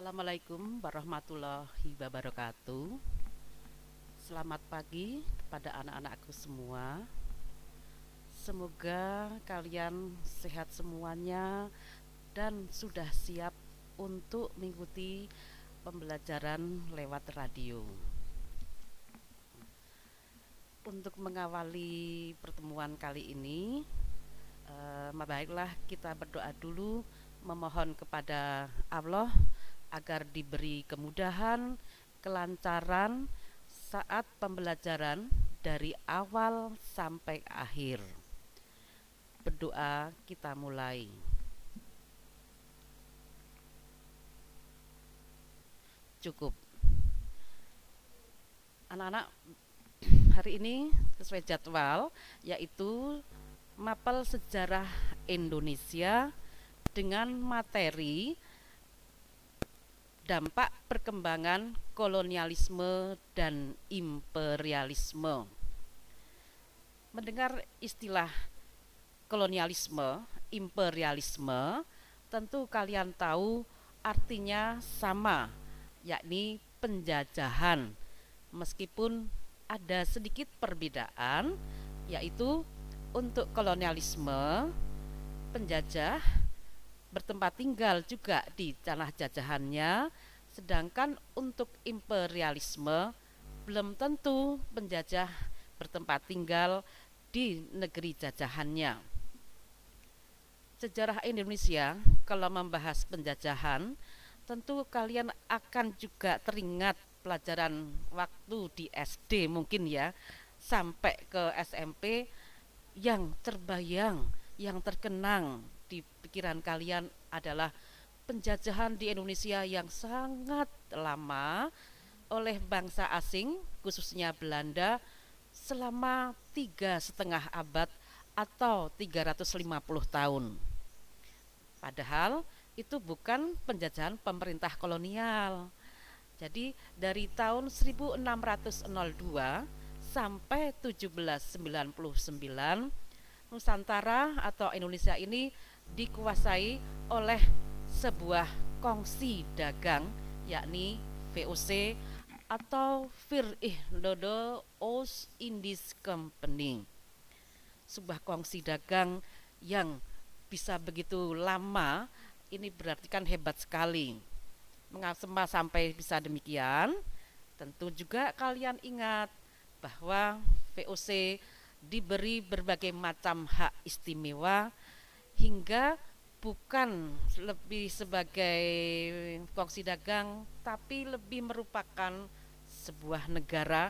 Assalamualaikum warahmatullahi wabarakatuh. Selamat pagi kepada anak-anakku semua. Semoga kalian sehat semuanya dan sudah siap untuk mengikuti pembelajaran lewat radio. Untuk mengawali pertemuan kali ini, eh, baiklah kita berdoa dulu memohon kepada Allah agar diberi kemudahan, kelancaran saat pembelajaran dari awal sampai akhir. Berdoa kita mulai. Cukup. Anak-anak hari ini sesuai jadwal yaitu mapel sejarah Indonesia dengan materi dampak perkembangan kolonialisme dan imperialisme. Mendengar istilah kolonialisme, imperialisme, tentu kalian tahu artinya sama, yakni penjajahan. Meskipun ada sedikit perbedaan, yaitu untuk kolonialisme, penjajah bertempat tinggal juga di tanah jajahannya, sedangkan untuk imperialisme belum tentu penjajah bertempat tinggal di negeri jajahannya. Sejarah Indonesia kalau membahas penjajahan tentu kalian akan juga teringat pelajaran waktu di SD mungkin ya sampai ke SMP yang terbayang, yang terkenang di pikiran kalian adalah penjajahan di Indonesia yang sangat lama oleh bangsa asing, khususnya Belanda, selama tiga setengah abad atau 350 tahun. Padahal itu bukan penjajahan pemerintah kolonial. Jadi dari tahun 1602 sampai 1799 Nusantara atau Indonesia ini dikuasai oleh sebuah kongsi dagang yakni VOC atau Fir Ihdodo Ost Indies Company sebuah kongsi dagang yang bisa begitu lama ini berarti kan hebat sekali. Mengapa sampai bisa demikian tentu juga kalian ingat bahwa VOC diberi berbagai macam hak istimewa hingga bukan lebih sebagai kongsi dagang tapi lebih merupakan sebuah negara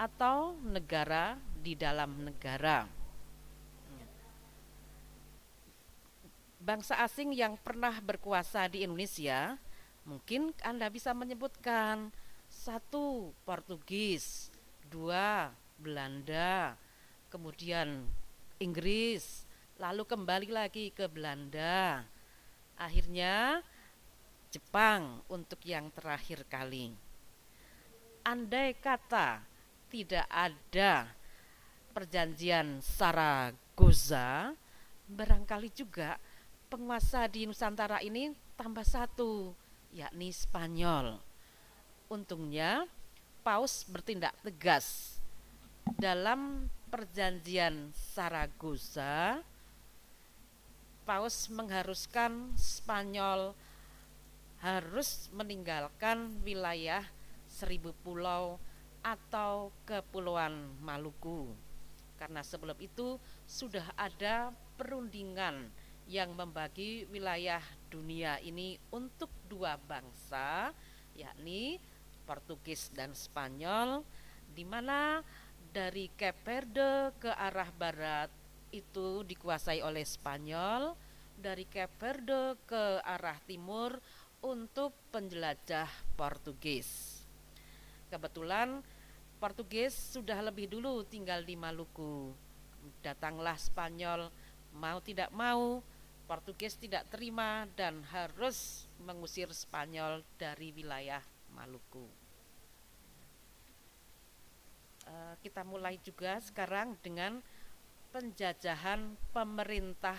atau negara di dalam negara. Bangsa asing yang pernah berkuasa di Indonesia, mungkin Anda bisa menyebutkan satu Portugis, dua Belanda, kemudian Inggris, lalu kembali lagi ke Belanda. Akhirnya Jepang untuk yang terakhir kali. Andai kata tidak ada perjanjian Saragoza, barangkali juga penguasa di Nusantara ini tambah satu, yakni Spanyol. Untungnya Paus bertindak tegas dalam perjanjian Saragoza Paus mengharuskan Spanyol harus meninggalkan wilayah seribu pulau atau kepulauan Maluku. Karena sebelum itu sudah ada perundingan yang membagi wilayah dunia ini untuk dua bangsa yakni Portugis dan Spanyol di mana dari Cape Verde ke arah barat itu dikuasai oleh Spanyol, dari Cape Verde ke arah timur untuk penjelajah Portugis. Kebetulan Portugis sudah lebih dulu tinggal di Maluku. Datanglah Spanyol, mau tidak mau Portugis tidak terima dan harus mengusir Spanyol dari wilayah Maluku. Uh, kita mulai juga sekarang dengan penjajahan pemerintah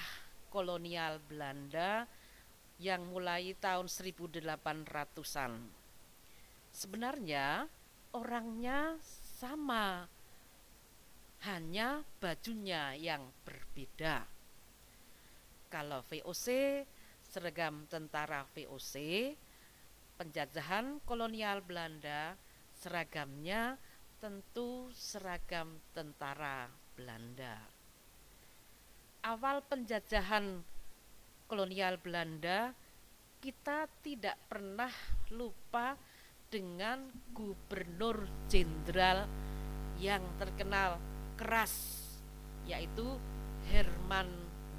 kolonial Belanda yang mulai tahun 1800-an. Sebenarnya orangnya sama, hanya bajunya yang berbeda. Kalau VOC, seragam tentara VOC, penjajahan kolonial Belanda, seragamnya tentu seragam tentara Belanda. Awal penjajahan kolonial Belanda, kita tidak pernah lupa dengan gubernur jenderal yang terkenal keras, yaitu Herman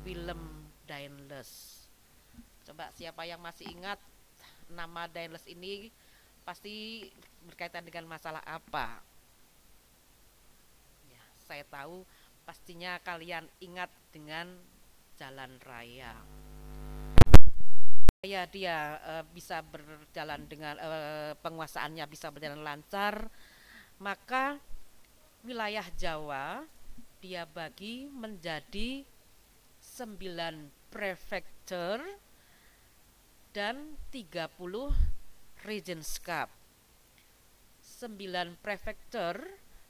Willem Daendels. Coba siapa yang masih ingat nama Daendels ini pasti berkaitan dengan masalah apa? Ya, saya tahu pastinya kalian ingat dengan jalan raya. Ya dia e, bisa berjalan dengan e, penguasaannya bisa berjalan lancar, maka wilayah Jawa dia bagi menjadi sembilan prefektur dan 30 regenskap. 9 prefektur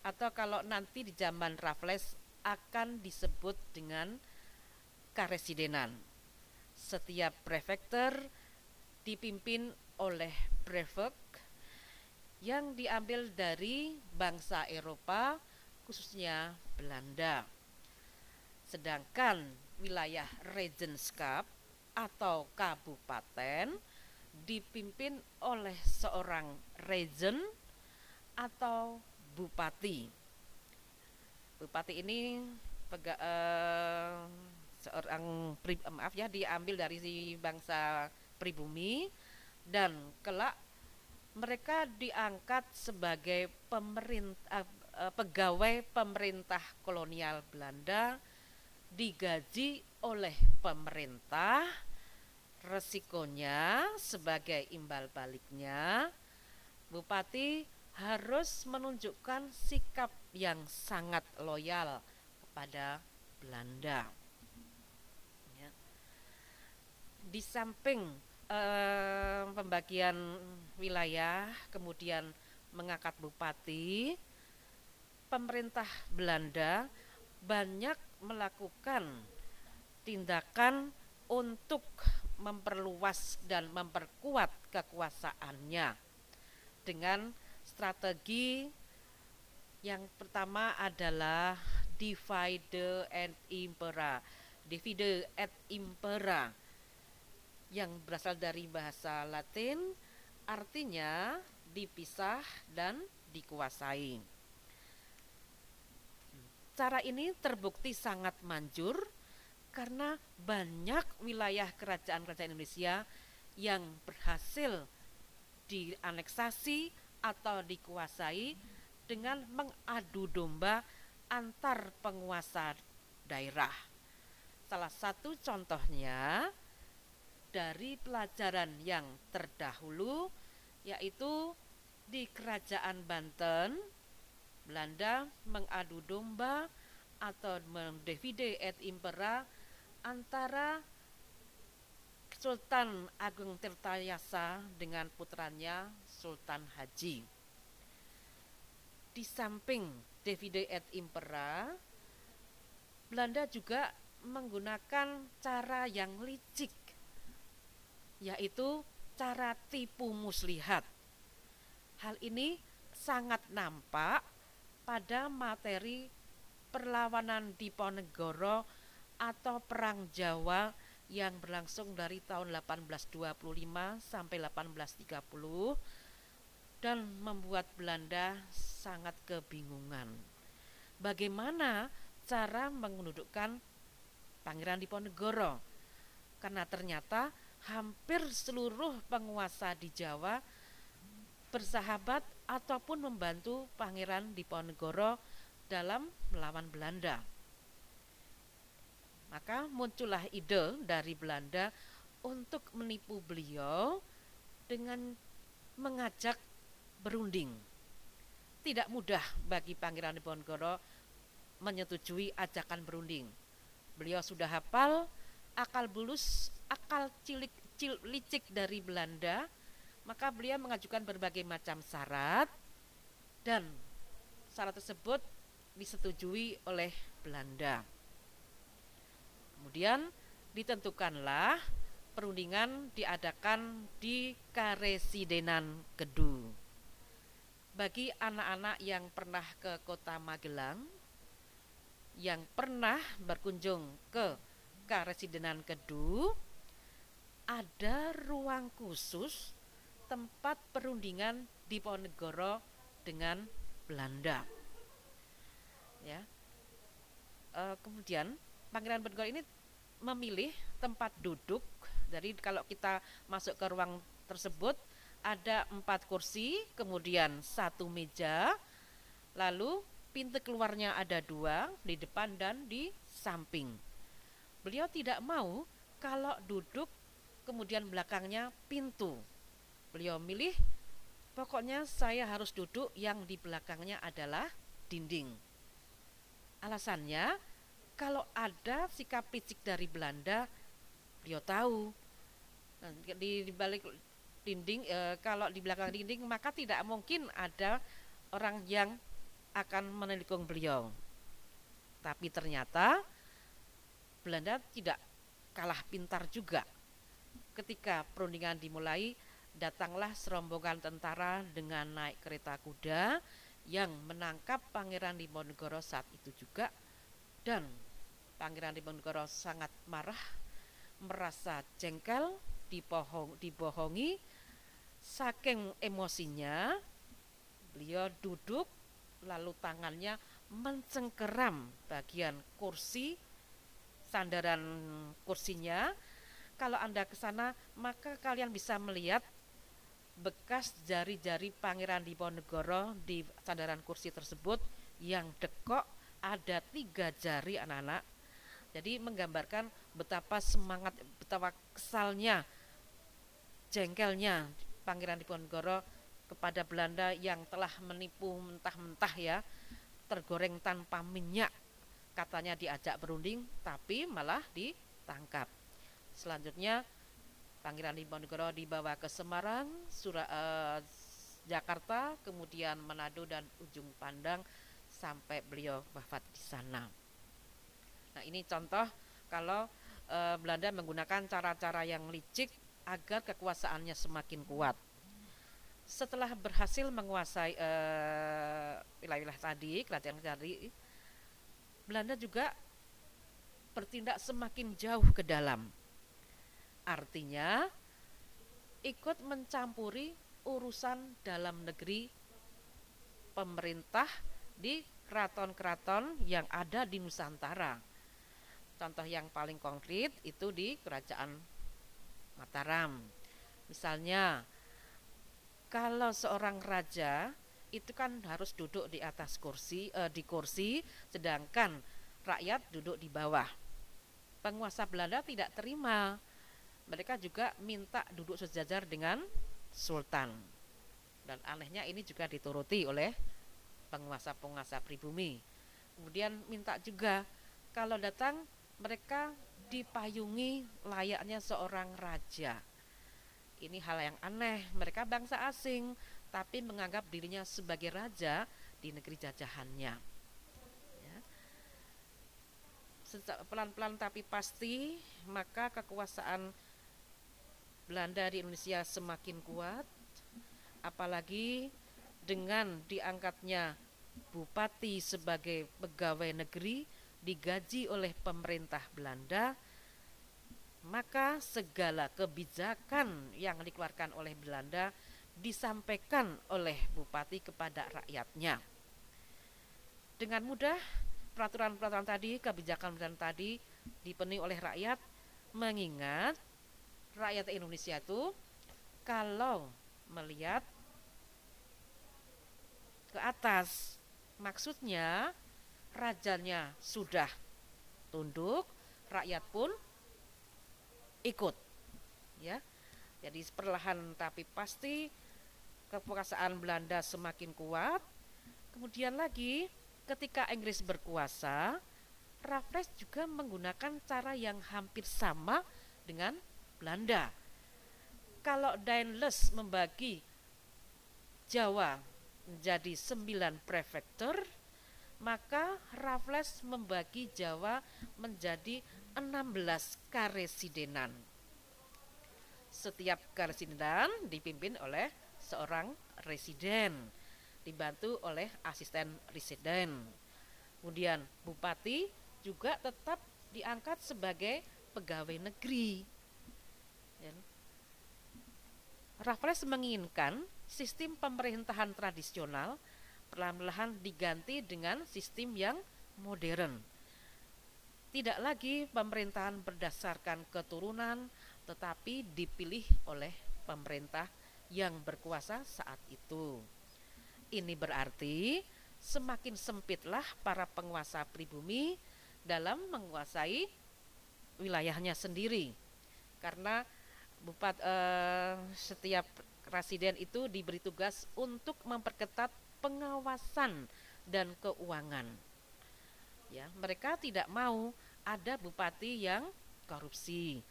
atau kalau nanti di zaman Raffles akan disebut dengan karesidenan. Setiap prefektur dipimpin oleh prefect yang diambil dari bangsa Eropa khususnya Belanda. Sedangkan wilayah Regenskap atau kabupaten dipimpin oleh seorang regen atau bupati. Bupati ini pega, uh, seorang pri, uh, maaf ya diambil dari si bangsa pribumi dan kelak mereka diangkat sebagai pemerintah uh, pegawai pemerintah kolonial Belanda digaji oleh pemerintah resikonya sebagai imbal baliknya. Bupati harus menunjukkan sikap yang sangat loyal kepada Belanda. Ya. Di samping eh, pembagian wilayah, kemudian mengangkat bupati, pemerintah Belanda banyak melakukan tindakan untuk memperluas dan memperkuat kekuasaannya dengan strategi yang pertama adalah divide and impera. Divide et impera. Yang berasal dari bahasa Latin artinya dipisah dan dikuasai. Cara ini terbukti sangat manjur karena banyak wilayah kerajaan-kerajaan Indonesia yang berhasil dianeksasi atau dikuasai dengan mengadu domba antar penguasa daerah. Salah satu contohnya dari pelajaran yang terdahulu yaitu di Kerajaan Banten Belanda mengadu domba atau mendivide et impera antara Sultan Agung Tirtayasa dengan putranya Sultan Haji. Di samping divide et impera, Belanda juga menggunakan cara yang licik, yaitu cara tipu muslihat. Hal ini sangat nampak pada materi perlawanan Diponegoro atau Perang Jawa yang berlangsung dari tahun 1825 sampai 1830 dan membuat Belanda sangat kebingungan. Bagaimana cara menundukkan Pangeran Diponegoro? Karena ternyata hampir seluruh penguasa di Jawa bersahabat ataupun membantu Pangeran Diponegoro dalam melawan Belanda. Maka muncullah ide dari Belanda untuk menipu beliau dengan mengajak berunding. Tidak mudah bagi Pangeran Diponegoro menyetujui ajakan berunding. Beliau sudah hafal akal bulus, akal cilik licik dari Belanda, maka beliau mengajukan berbagai macam syarat dan syarat tersebut disetujui oleh Belanda. Kemudian ditentukanlah perundingan diadakan di Karesidenan Kedu. Bagi anak-anak yang pernah ke kota Magelang, yang pernah berkunjung ke Karesidenan Kedu, ada ruang khusus tempat perundingan di Ponegoro dengan Belanda. Ya. E, kemudian Pangeran Ponegoro ini memilih tempat duduk jadi kalau kita masuk ke ruang tersebut ada empat kursi, kemudian satu meja, lalu pintu keluarnya ada dua di depan dan di samping. Beliau tidak mau kalau duduk kemudian belakangnya pintu. Beliau milih pokoknya saya harus duduk yang di belakangnya adalah dinding. Alasannya kalau ada sikap picik dari Belanda beliau tahu nah, di, di balik dinding e, kalau di belakang dinding maka tidak mungkin ada orang yang akan menelikung beliau. Tapi ternyata Belanda tidak kalah pintar juga. Ketika perundingan dimulai datanglah serombongan tentara dengan naik kereta kuda yang menangkap Pangeran Diponegoro saat itu juga. Dan Pangeran Diponegoro sangat marah merasa jengkel, dibohong, dibohongi, saking emosinya beliau duduk lalu tangannya mencengkeram bagian kursi sandaran kursinya. Kalau Anda ke sana, maka kalian bisa melihat bekas jari-jari Pangeran Diponegoro di sandaran kursi tersebut yang dekok ada tiga jari anak-anak jadi menggambarkan betapa semangat, betapa kesalnya, jengkelnya Pangeran Diponegoro kepada Belanda yang telah menipu mentah-mentah ya, tergoreng tanpa minyak. Katanya diajak berunding, tapi malah ditangkap. Selanjutnya Pangeran Diponegoro dibawa ke Semarang, Surah eh, Jakarta, kemudian Manado dan ujung Pandang sampai beliau wafat di sana. Nah, ini contoh kalau e, Belanda menggunakan cara-cara yang licik agar kekuasaannya semakin kuat. Setelah berhasil menguasai eh, wilayah-wilayah tadi, kerajaan tadi, Belanda juga bertindak semakin jauh ke dalam. Artinya ikut mencampuri urusan dalam negeri pemerintah di keraton-keraton yang ada di Nusantara. Contoh yang paling konkret itu di Kerajaan Mataram. Misalnya, kalau seorang raja itu kan harus duduk di atas kursi, eh, di kursi, sedangkan rakyat duduk di bawah. Penguasa Belanda tidak terima. Mereka juga minta duduk sejajar dengan sultan. Dan anehnya ini juga dituruti oleh penguasa-penguasa pribumi. Kemudian minta juga kalau datang mereka dipayungi layaknya seorang raja. Ini hal yang aneh. Mereka bangsa asing, tapi menganggap dirinya sebagai raja di negeri jajahannya. Ya. Pelan-pelan tapi pasti, maka kekuasaan Belanda di Indonesia semakin kuat, apalagi dengan diangkatnya bupati sebagai pegawai negeri digaji oleh pemerintah Belanda, maka segala kebijakan yang dikeluarkan oleh Belanda disampaikan oleh bupati kepada rakyatnya. Dengan mudah peraturan-peraturan tadi, kebijakan-kebijakan tadi dipenuhi oleh rakyat mengingat rakyat Indonesia itu kalau melihat ke atas maksudnya rajanya sudah tunduk, rakyat pun ikut. Ya. Jadi perlahan tapi pasti kekuasaan Belanda semakin kuat. Kemudian lagi ketika Inggris berkuasa, Raffles juga menggunakan cara yang hampir sama dengan Belanda. kalau Daenles membagi Jawa menjadi sembilan prefektur, maka Raffles membagi Jawa menjadi 16 karesidenan. Setiap karesidenan dipimpin oleh seorang residen, dibantu oleh asisten residen. Kemudian bupati juga tetap diangkat sebagai pegawai negeri. Ya. Raffles menginginkan sistem pemerintahan tradisional perlahan-lahan diganti dengan sistem yang modern. Tidak lagi pemerintahan berdasarkan keturunan, tetapi dipilih oleh pemerintah yang berkuasa saat itu. Ini berarti semakin sempitlah para penguasa pribumi dalam menguasai wilayahnya sendiri, karena bupat eh, setiap residen itu diberi tugas untuk memperketat pengawasan dan keuangan. Ya, mereka tidak mau ada bupati yang korupsi.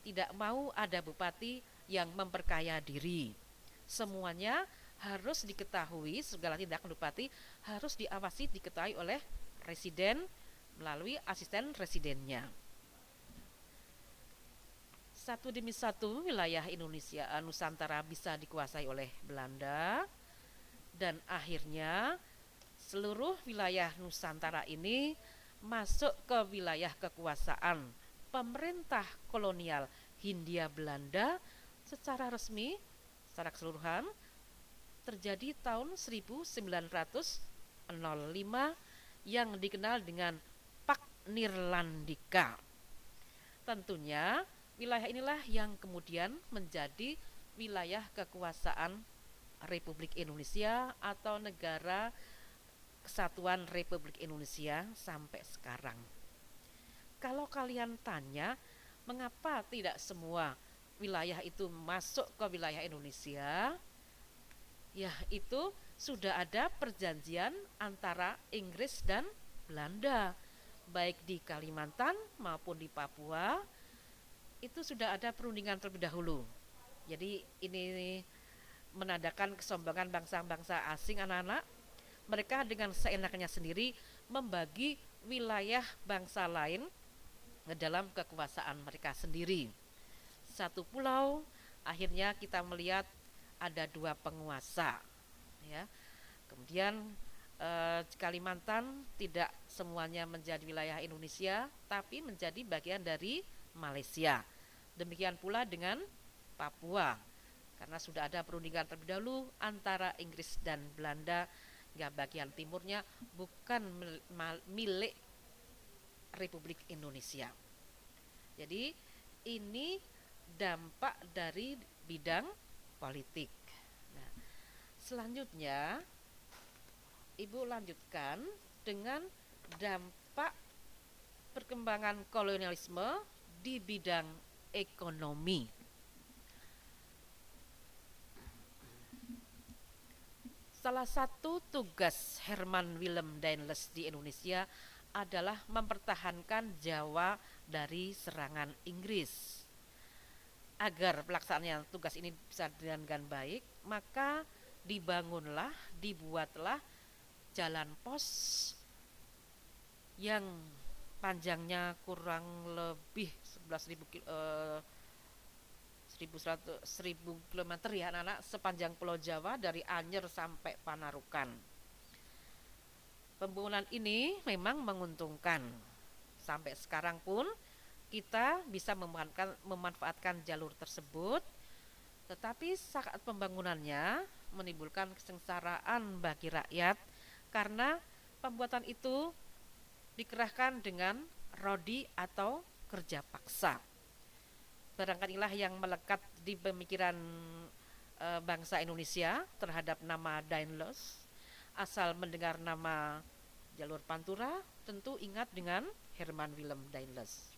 Tidak mau ada bupati yang memperkaya diri. Semuanya harus diketahui segala tindakan bupati harus diawasi diketahui oleh residen melalui asisten residennya satu demi satu wilayah Indonesia Nusantara bisa dikuasai oleh Belanda dan akhirnya seluruh wilayah Nusantara ini masuk ke wilayah kekuasaan pemerintah kolonial Hindia Belanda secara resmi secara keseluruhan terjadi tahun 1905 yang dikenal dengan Pak Nirlandika. Tentunya Wilayah inilah yang kemudian menjadi wilayah kekuasaan Republik Indonesia atau negara Kesatuan Republik Indonesia sampai sekarang. Kalau kalian tanya, mengapa tidak semua wilayah itu masuk ke wilayah Indonesia? Ya, itu sudah ada perjanjian antara Inggris dan Belanda, baik di Kalimantan maupun di Papua itu sudah ada perundingan terlebih dahulu. Jadi ini menandakan kesombongan bangsa-bangsa asing anak-anak. Mereka dengan seenaknya sendiri membagi wilayah bangsa lain dalam kekuasaan mereka sendiri. Satu pulau akhirnya kita melihat ada dua penguasa ya. Kemudian eh, Kalimantan tidak semuanya menjadi wilayah Indonesia tapi menjadi bagian dari Malaysia. Demikian pula dengan Papua karena sudah ada perundingan terlebih dahulu antara Inggris dan Belanda hingga bagian timurnya bukan milik Republik Indonesia. Jadi ini dampak dari bidang politik. Nah, selanjutnya Ibu lanjutkan dengan dampak perkembangan kolonialisme di bidang ekonomi. Salah satu tugas Herman Willem Daendels di Indonesia adalah mempertahankan Jawa dari serangan Inggris. Agar pelaksanaan tugas ini bisa dengan baik, maka dibangunlah, dibuatlah jalan pos yang panjangnya kurang lebih 11.000 kilo, uh, 1100 1000 km ya anak-anak sepanjang Pulau Jawa dari Anyer sampai Panarukan. Pembangunan ini memang menguntungkan. Sampai sekarang pun kita bisa memanfaatkan, memanfaatkan jalur tersebut, tetapi saat pembangunannya menimbulkan kesengsaraan bagi rakyat karena pembuatan itu dikerahkan dengan rodi atau kerja paksa. Barangkalilah yang melekat di pemikiran e, bangsa Indonesia terhadap nama Dainlos. Asal mendengar nama jalur Pantura, tentu ingat dengan Herman Willem Dainlos.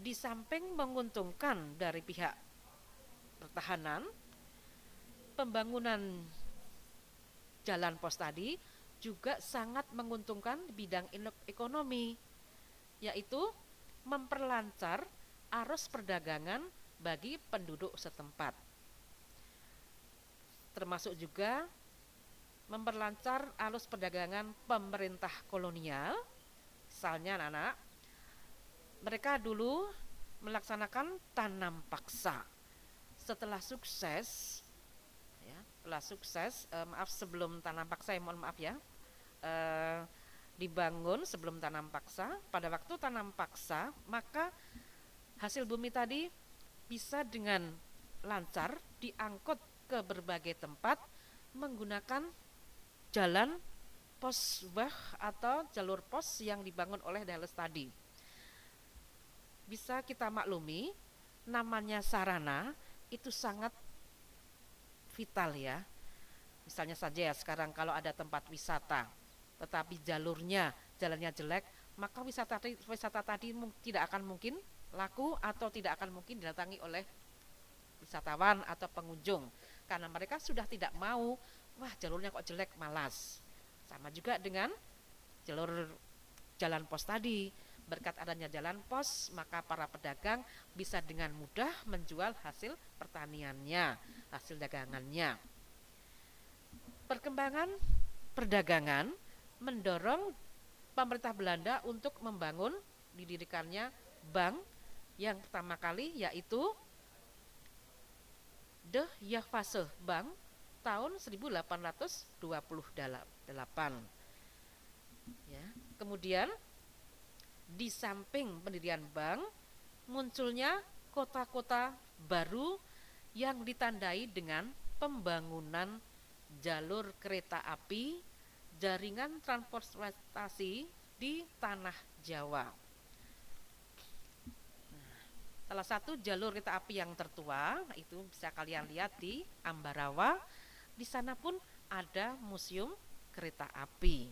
Di samping menguntungkan dari pihak pertahanan, pembangunan jalan pos tadi juga sangat menguntungkan bidang ekonomi, yaitu memperlancar arus perdagangan bagi penduduk setempat. Termasuk juga memperlancar arus perdagangan pemerintah kolonial. Misalnya anak-anak, mereka dulu melaksanakan tanam paksa. Setelah sukses, ya, setelah sukses, eh, maaf sebelum tanam paksa, ya, mohon maaf ya, eh, dibangun sebelum tanam paksa. Pada waktu tanam paksa, maka hasil bumi tadi bisa dengan lancar diangkut ke berbagai tempat menggunakan jalan pos bah atau jalur pos yang dibangun oleh Dales tadi. Bisa kita maklumi, namanya sarana itu sangat vital ya. Misalnya saja ya sekarang kalau ada tempat wisata, tetapi jalurnya jalannya jelek, maka wisata wisata tadi tidak akan mungkin laku atau tidak akan mungkin didatangi oleh wisatawan atau pengunjung. Karena mereka sudah tidak mau wah jalurnya kok jelek malas. Sama juga dengan jalur jalan pos tadi. Berkat adanya jalan pos maka para pedagang bisa dengan mudah menjual hasil pertaniannya hasil dagangannya. Perkembangan perdagangan mendorong pemerintah Belanda untuk membangun didirikannya bank yang pertama kali yaitu De Javase Bank tahun 1828. Ya, kemudian di samping pendirian bank munculnya kota-kota baru yang ditandai dengan pembangunan jalur kereta api, jaringan transportasi di tanah Jawa. Salah satu jalur kereta api yang tertua itu bisa kalian lihat di Ambarawa. Di sana pun ada museum kereta api.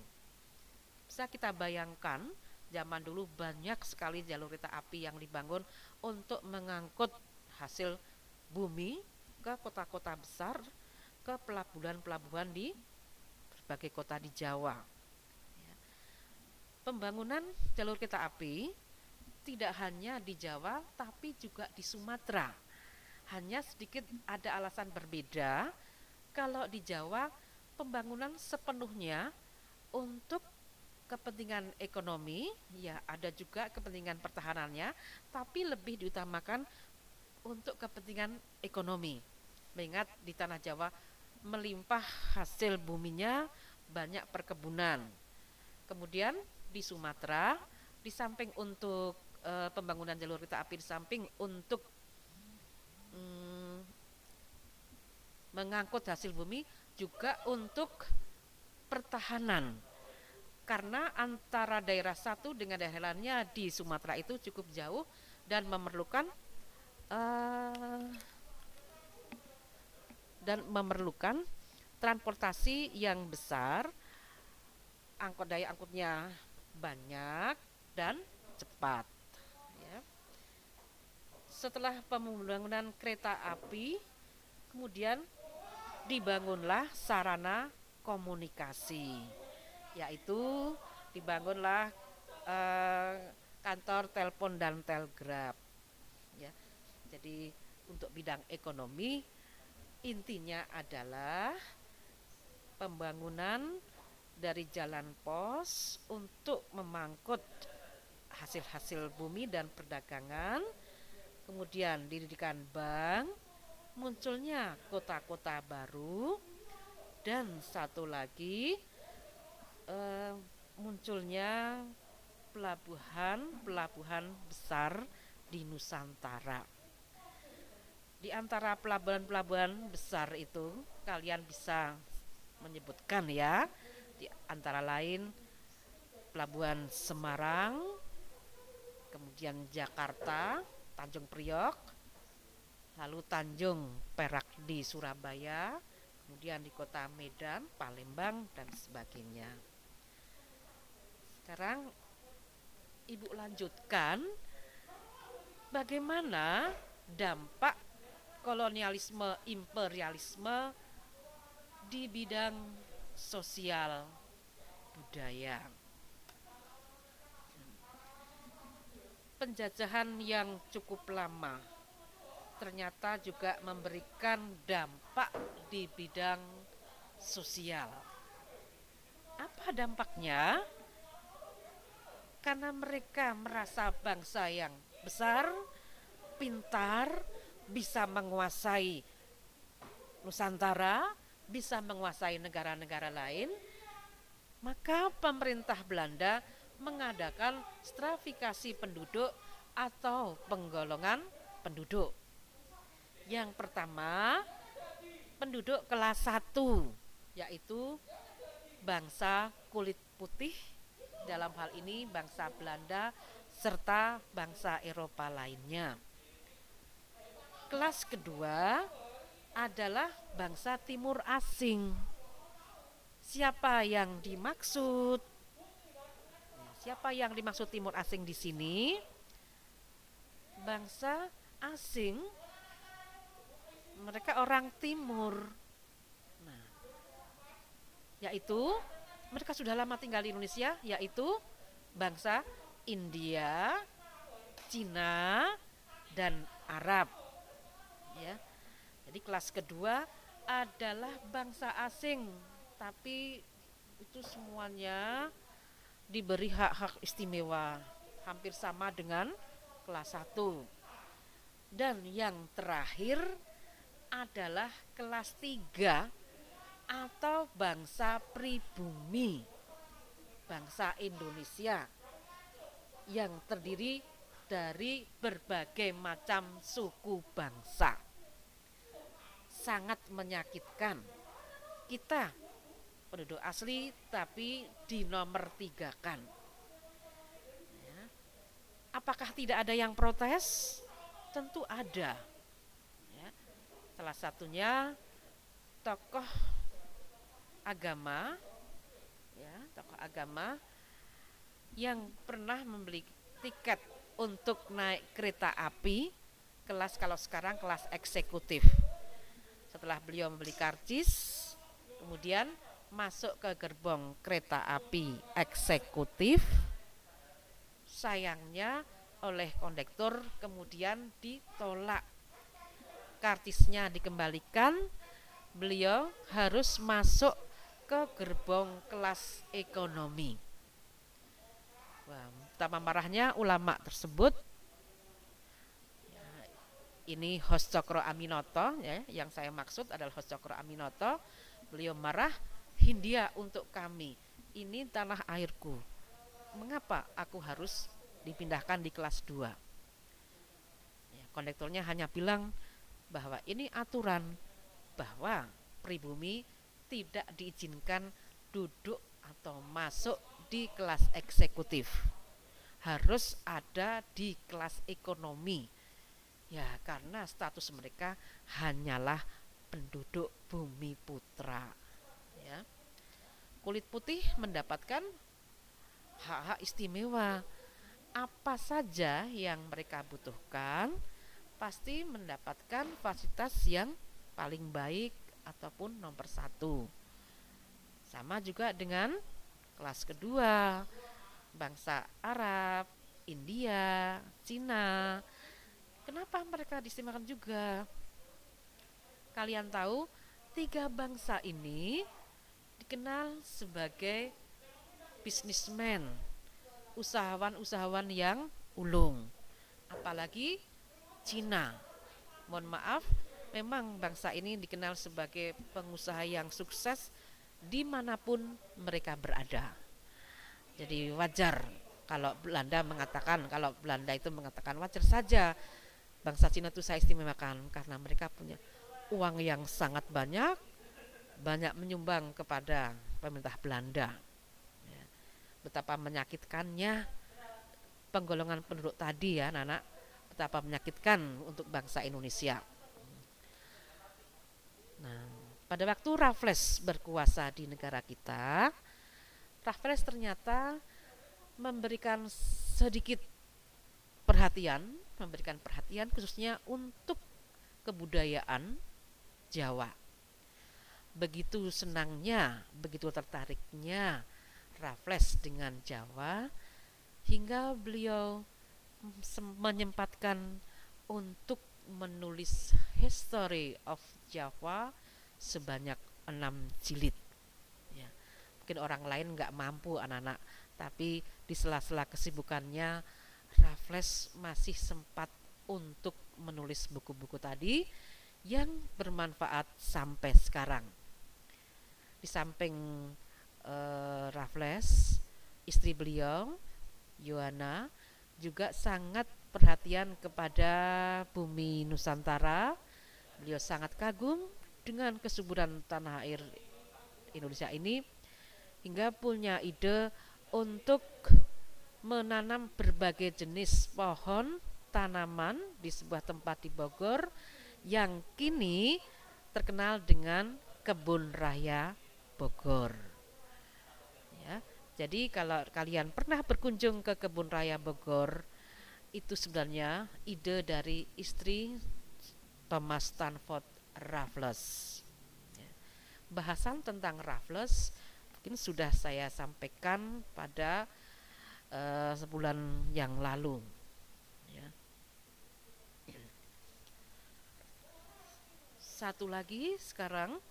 Bisa kita bayangkan zaman dulu banyak sekali jalur kereta api yang dibangun untuk mengangkut hasil bumi ke kota-kota besar, ke pelabuhan-pelabuhan di berbagai kota di Jawa. Ya. Pembangunan jalur kereta api tidak hanya di Jawa tapi juga di Sumatera. Hanya sedikit ada alasan berbeda. Kalau di Jawa pembangunan sepenuhnya untuk kepentingan ekonomi, ya ada juga kepentingan pertahanannya, tapi lebih diutamakan untuk kepentingan ekonomi. Mengingat di tanah Jawa melimpah hasil buminya, banyak perkebunan. Kemudian di Sumatera, di samping untuk uh, pembangunan jalur kereta api di samping untuk mm, mengangkut hasil bumi juga untuk pertahanan. Karena antara daerah satu dengan daerah lainnya di Sumatera itu cukup jauh dan memerlukan uh, dan memerlukan transportasi yang besar angkut daya angkutnya banyak dan cepat setelah pembangunan kereta api, kemudian dibangunlah sarana komunikasi, yaitu dibangunlah eh, kantor telepon dan telegraf. Ya, jadi untuk bidang ekonomi intinya adalah pembangunan dari jalan pos untuk memangkut hasil-hasil bumi dan perdagangan kemudian didirikan bank, munculnya kota-kota baru, dan satu lagi eh, munculnya pelabuhan-pelabuhan besar di Nusantara. Di antara pelabuhan-pelabuhan besar itu kalian bisa menyebutkan ya, di antara lain pelabuhan Semarang, kemudian Jakarta, Tanjung Priok, lalu Tanjung Perak di Surabaya, kemudian di kota Medan, Palembang, dan sebagainya. Sekarang Ibu lanjutkan bagaimana dampak kolonialisme imperialisme di bidang sosial budaya. Penjajahan yang cukup lama ternyata juga memberikan dampak di bidang sosial. Apa dampaknya? Karena mereka merasa bangsa yang besar, pintar, bisa menguasai Nusantara, bisa menguasai negara-negara lain, maka pemerintah Belanda mengadakan stratifikasi penduduk atau penggolongan penduduk. Yang pertama, penduduk kelas 1 yaitu bangsa kulit putih dalam hal ini bangsa Belanda serta bangsa Eropa lainnya. Kelas kedua adalah bangsa timur asing. Siapa yang dimaksud? Siapa yang dimaksud timur asing di sini? Bangsa asing mereka orang timur. Nah, yaitu mereka sudah lama tinggal di Indonesia, yaitu bangsa India, Cina, dan Arab. Ya. Jadi kelas kedua adalah bangsa asing, tapi itu semuanya diberi hak-hak istimewa, hampir sama dengan kelas 1. Dan yang terakhir adalah kelas 3 atau bangsa pribumi, bangsa Indonesia yang terdiri dari berbagai macam suku bangsa sangat menyakitkan. Kita penduduk asli tapi di nomor tiga kan. Ya. Apakah tidak ada yang protes? Tentu ada. Ya. Salah satunya tokoh agama, ya, tokoh agama yang pernah membeli tiket untuk naik kereta api kelas kalau sekarang kelas eksekutif setelah beliau membeli karcis, kemudian masuk ke gerbong kereta api eksekutif. Sayangnya oleh kondektur kemudian ditolak. Kartisnya dikembalikan, beliau harus masuk ke gerbong kelas ekonomi. Wah, marahnya ulama tersebut ini host Cokro Aminoto ya yang saya maksud adalah host Cokro Aminoto beliau marah Hindia untuk kami ini tanah airku. Mengapa aku harus dipindahkan di kelas 2 ya, kondektornya hanya bilang bahwa ini aturan bahwa pribumi tidak diizinkan duduk atau masuk di kelas eksekutif. Harus ada di kelas ekonomi. Ya, karena status mereka hanyalah penduduk bumi putra. Kulit putih mendapatkan hak-hak istimewa. Apa saja yang mereka butuhkan pasti mendapatkan fasilitas yang paling baik ataupun nomor satu. Sama juga dengan kelas kedua, bangsa Arab, India, Cina, Kenapa mereka diistimewakan juga? Kalian tahu, tiga bangsa ini dikenal sebagai bisnismen, usahawan-usahawan yang ulung. Apalagi Cina. Mohon maaf, memang bangsa ini dikenal sebagai pengusaha yang sukses di mana pun mereka berada. Jadi wajar kalau Belanda mengatakan, kalau Belanda itu mengatakan wajar saja bangsa Cina itu saya istimewakan karena mereka punya uang yang sangat banyak, banyak menyumbang kepada pemerintah Belanda. Ya. Betapa menyakitkannya penggolongan penduduk tadi ya, anak, betapa menyakitkan untuk bangsa Indonesia. Nah, pada waktu Raffles berkuasa di negara kita, Raffles ternyata memberikan sedikit perhatian memberikan perhatian khususnya untuk kebudayaan Jawa. Begitu senangnya, begitu tertariknya Raffles dengan Jawa hingga beliau menyempatkan untuk menulis History of Java sebanyak enam jilid. Ya. Mungkin orang lain nggak mampu anak-anak, tapi di sela-sela kesibukannya Raffles masih sempat untuk menulis buku-buku tadi yang bermanfaat sampai sekarang. Di samping uh, Raffles, istri beliau, Yohana, juga sangat perhatian kepada bumi Nusantara. Beliau sangat kagum dengan kesuburan tanah air Indonesia ini hingga punya ide untuk menanam berbagai jenis pohon tanaman di sebuah tempat di Bogor yang kini terkenal dengan kebun raya Bogor. Ya, jadi kalau kalian pernah berkunjung ke kebun raya Bogor, itu sebenarnya ide dari istri Thomas Stanford Raffles. Ya. Bahasan tentang Raffles mungkin sudah saya sampaikan pada uh, sebulan yang lalu. Ya. Satu lagi sekarang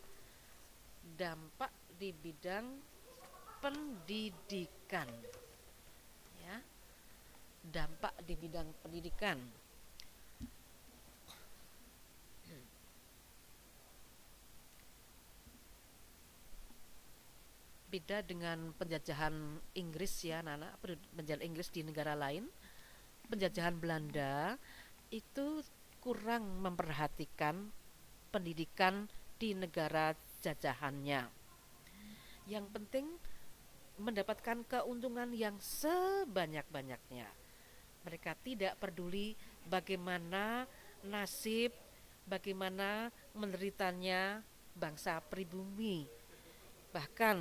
dampak di bidang pendidikan. Ya. Dampak di bidang pendidikan. beda dengan penjajahan Inggris ya Nana penjajahan Inggris di negara lain penjajahan Belanda itu kurang memperhatikan pendidikan di negara jajahannya yang penting mendapatkan keuntungan yang sebanyak-banyaknya. Mereka tidak peduli bagaimana nasib bagaimana menderitanya bangsa pribumi. Bahkan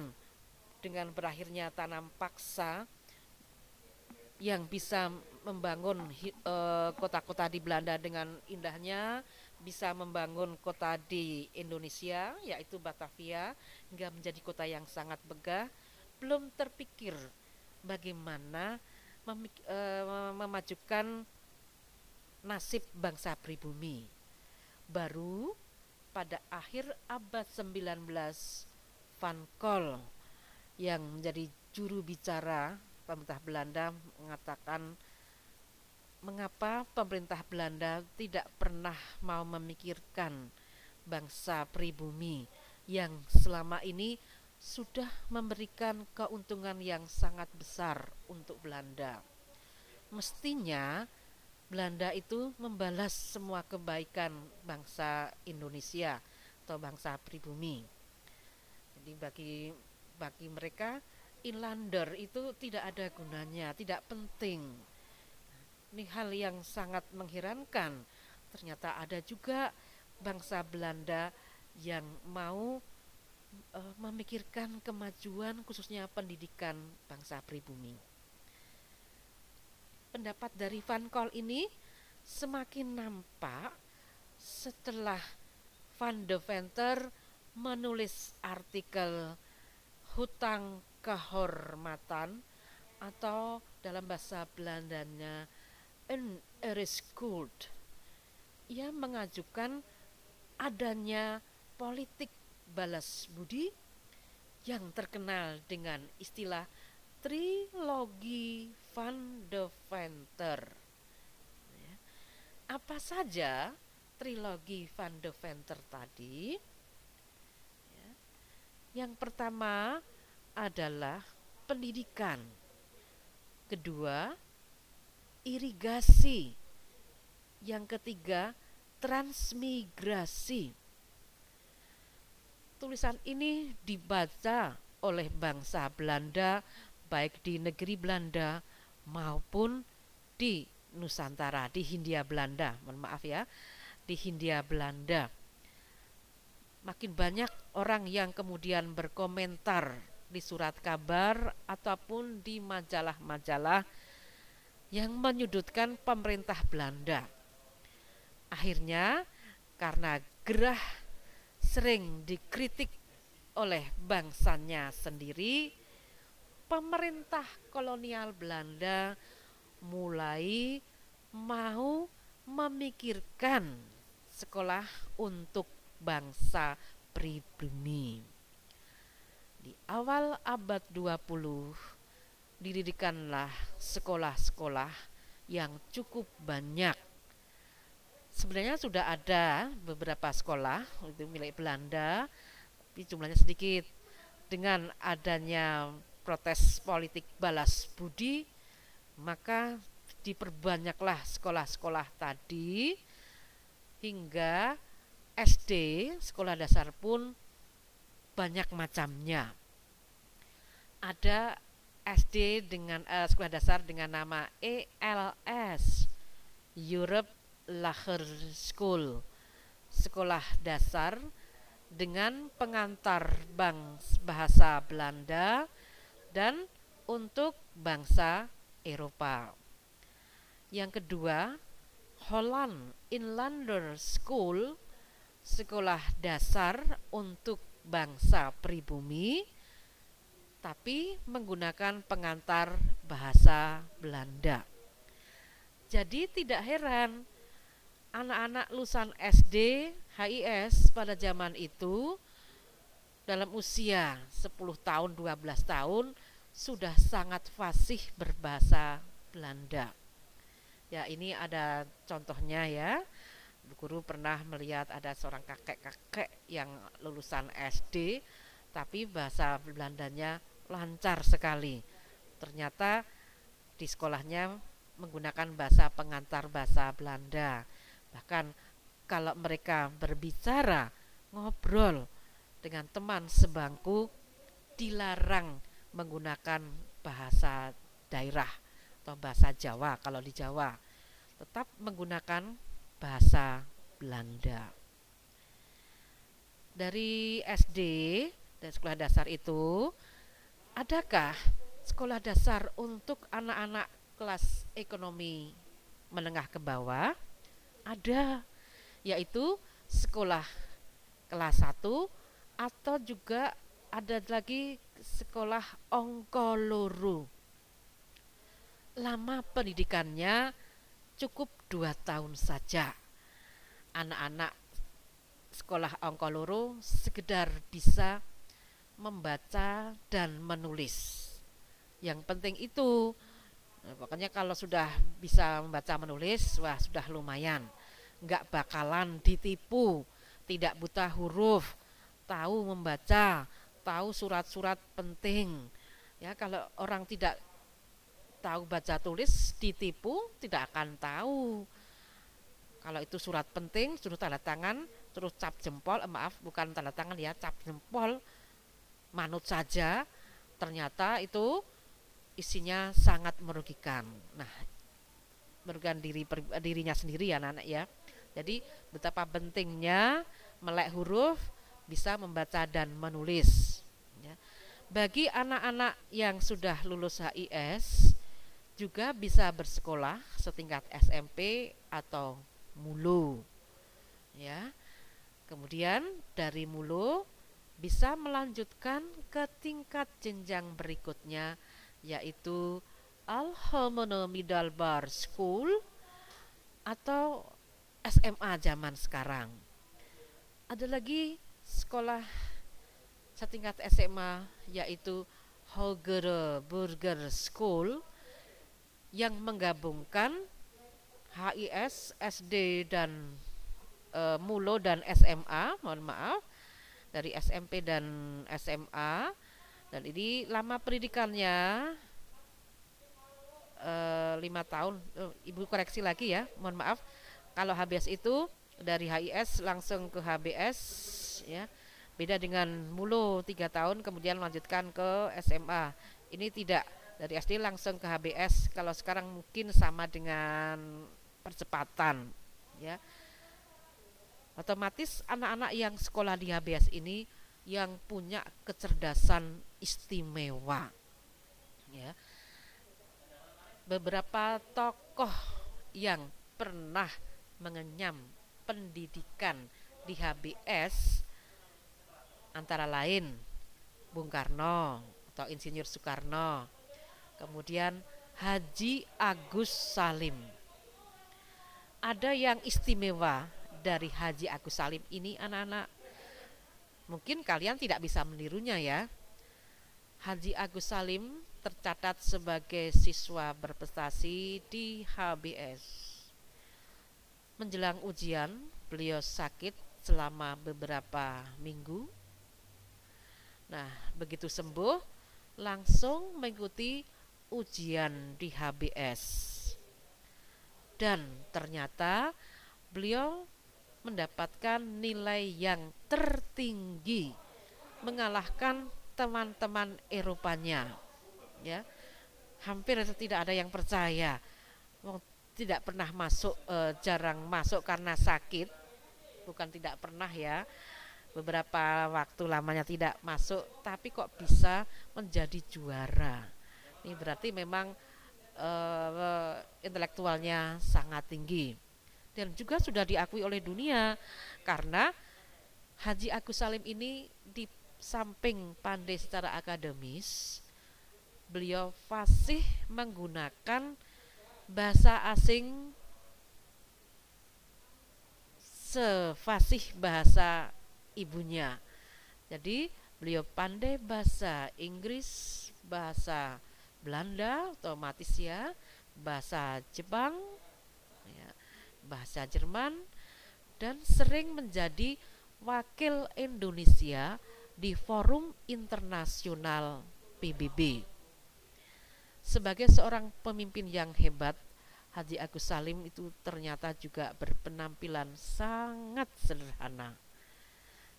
dengan berakhirnya tanam paksa yang bisa membangun eh, kota-kota di Belanda dengan indahnya, bisa membangun kota di Indonesia yaitu Batavia hingga menjadi kota yang sangat megah, belum terpikir bagaimana memik uh, memajukan nasib bangsa pribumi. Baru pada akhir abad 19 Van Kol yang menjadi juru bicara pemerintah Belanda mengatakan mengapa pemerintah Belanda tidak pernah mau memikirkan bangsa pribumi yang selama ini sudah memberikan keuntungan yang sangat besar untuk Belanda. Mestinya Belanda itu membalas semua kebaikan bangsa Indonesia atau bangsa pribumi. Jadi bagi bagi mereka inlander itu tidak ada gunanya, tidak penting. Ini hal yang sangat mengherankan. Ternyata ada juga bangsa Belanda yang mau uh, memikirkan kemajuan khususnya pendidikan bangsa pribumi. Pendapat dari Van Kol ini semakin nampak setelah Van de Venter menulis artikel hutang kehormatan atau dalam bahasa Belandanya een ereskuld ia mengajukan adanya politik balas budi yang terkenal dengan istilah trilogi van de Venter. Ya. Apa saja trilogi van de Venter tadi? Yang pertama adalah pendidikan. Kedua, irigasi. Yang ketiga, transmigrasi. Tulisan ini dibaca oleh bangsa Belanda baik di negeri Belanda maupun di Nusantara, di Hindia Belanda. Mohon maaf ya, di Hindia Belanda makin banyak orang yang kemudian berkomentar di surat kabar ataupun di majalah-majalah yang menyudutkan pemerintah Belanda. Akhirnya karena gerah sering dikritik oleh bangsanya sendiri, pemerintah kolonial Belanda mulai mau memikirkan sekolah untuk bangsa pribumi. Di awal abad 20 didirikanlah sekolah-sekolah yang cukup banyak. Sebenarnya sudah ada beberapa sekolah itu milik Belanda, tapi jumlahnya sedikit. Dengan adanya protes politik balas budi, maka diperbanyaklah sekolah-sekolah tadi hingga SD, sekolah dasar pun banyak macamnya. Ada SD dengan uh, sekolah dasar dengan nama ELS Europe Lager School sekolah dasar dengan pengantar bank bahasa Belanda dan untuk bangsa Eropa. Yang kedua, Holland Inlander School sekolah dasar untuk bangsa pribumi tapi menggunakan pengantar bahasa Belanda. Jadi tidak heran anak-anak lulusan SD, HIS pada zaman itu dalam usia 10 tahun, 12 tahun sudah sangat fasih berbahasa Belanda. Ya, ini ada contohnya ya. Guru pernah melihat ada seorang kakek-kakek yang lulusan SD tapi bahasa Belandanya lancar sekali. Ternyata di sekolahnya menggunakan bahasa pengantar bahasa Belanda. Bahkan kalau mereka berbicara, ngobrol dengan teman sebangku dilarang menggunakan bahasa daerah atau bahasa Jawa kalau di Jawa. Tetap menggunakan bahasa Belanda. Dari SD dan sekolah dasar itu Adakah sekolah dasar untuk anak-anak kelas ekonomi menengah ke bawah? Ada, yaitu sekolah kelas 1 atau juga ada lagi sekolah ongkoluru. Lama pendidikannya cukup dua tahun saja. Anak-anak sekolah ongkoluru sekedar bisa membaca dan menulis. Yang penting itu nah, pokoknya kalau sudah bisa membaca menulis, wah sudah lumayan. Enggak bakalan ditipu, tidak buta huruf, tahu membaca, tahu surat-surat penting. Ya, kalau orang tidak tahu baca tulis ditipu tidak akan tahu. Kalau itu surat penting, suruh tanda tangan, terus cap jempol, eh, maaf bukan tanda tangan ya, cap jempol, manut saja ternyata itu isinya sangat merugikan. Nah, merugikan diri per, dirinya sendiri ya anak-anak ya. Jadi betapa pentingnya melek huruf bisa membaca dan menulis. Ya. Bagi anak-anak yang sudah lulus HIS juga bisa bersekolah setingkat SMP atau mulu. Ya. Kemudian dari mulu bisa melanjutkan ke tingkat jenjang berikutnya yaitu Al Middle Bar School atau SMA zaman sekarang. Ada lagi sekolah setingkat SMA yaitu Hogere Burger School yang menggabungkan HIS, SD dan e, Mulo dan SMA, mohon maaf, dari SMP dan SMA dan ini lama pendidikannya eh, lima tahun. Oh, ibu koreksi lagi ya mohon maaf. Kalau HBS itu dari HIS langsung ke HBS ya. Beda dengan mulu tiga tahun kemudian melanjutkan ke SMA ini tidak. Dari SD langsung ke HBS kalau sekarang mungkin sama dengan percepatan ya Otomatis anak-anak yang sekolah di HBS ini yang punya kecerdasan istimewa. Ya. Beberapa tokoh yang pernah mengenyam pendidikan di HBS antara lain Bung Karno atau Insinyur Soekarno, kemudian Haji Agus Salim, ada yang istimewa dari Haji Agus Salim ini anak-anak. Mungkin kalian tidak bisa menirunya ya. Haji Agus Salim tercatat sebagai siswa berprestasi di HBS. Menjelang ujian, beliau sakit selama beberapa minggu. Nah, begitu sembuh, langsung mengikuti ujian di HBS. Dan ternyata beliau mendapatkan nilai yang tertinggi, mengalahkan teman-teman Eropanya. Ya, hampir tidak ada yang percaya. Tidak pernah masuk, e, jarang masuk karena sakit, bukan tidak pernah ya beberapa waktu lamanya tidak masuk tapi kok bisa menjadi juara ini berarti memang uh, intelektualnya sangat tinggi dan juga sudah diakui oleh dunia karena Haji Agus Salim ini di samping pandai secara akademis beliau fasih menggunakan bahasa asing sefasih bahasa ibunya. Jadi beliau pandai bahasa Inggris, bahasa Belanda otomatis ya, bahasa Jepang, bahasa Jerman dan sering menjadi wakil Indonesia di forum internasional PBB. Sebagai seorang pemimpin yang hebat, Haji Agus Salim itu ternyata juga berpenampilan sangat sederhana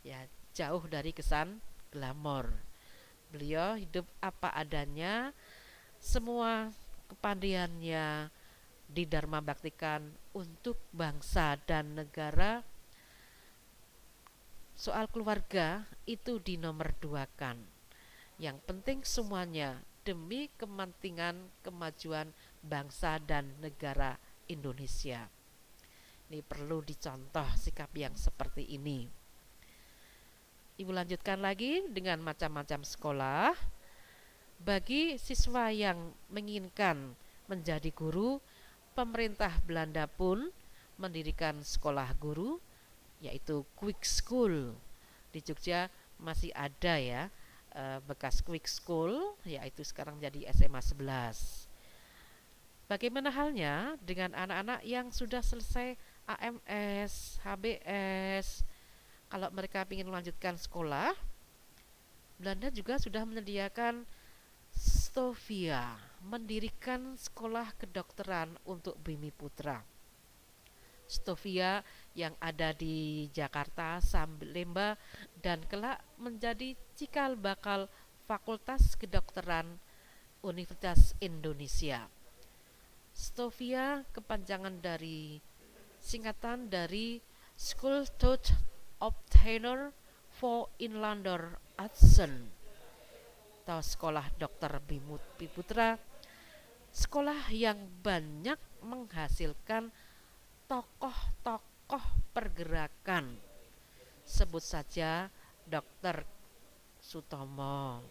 ya jauh dari kesan glamor. Beliau hidup apa adanya, semua kepandaiannya didharma baktikan untuk bangsa dan negara. Soal keluarga itu dinomor duakan. Yang penting semuanya demi kepentingan kemajuan bangsa dan negara Indonesia. Ini perlu dicontoh sikap yang seperti ini. Ibu lanjutkan lagi dengan macam-macam sekolah. Bagi siswa yang menginginkan menjadi guru, pemerintah Belanda pun mendirikan sekolah guru yaitu Quick School. Di Jogja masih ada ya eh, bekas Quick School yaitu sekarang jadi SMA 11. Bagaimana halnya dengan anak-anak yang sudah selesai AMS, HBS, kalau mereka ingin melanjutkan sekolah, Belanda juga sudah menyediakan Stovia, mendirikan sekolah kedokteran untuk Bumi Putra. Stovia yang ada di Jakarta, Samlemba, dan kelak menjadi cikal bakal Fakultas Kedokteran Universitas Indonesia. Stovia kepanjangan dari singkatan dari School Taught Obtainer for Inlander Adson atau sekolah dokter Bimut Piputra sekolah yang banyak menghasilkan tokoh-tokoh pergerakan. Sebut saja dokter Sutomo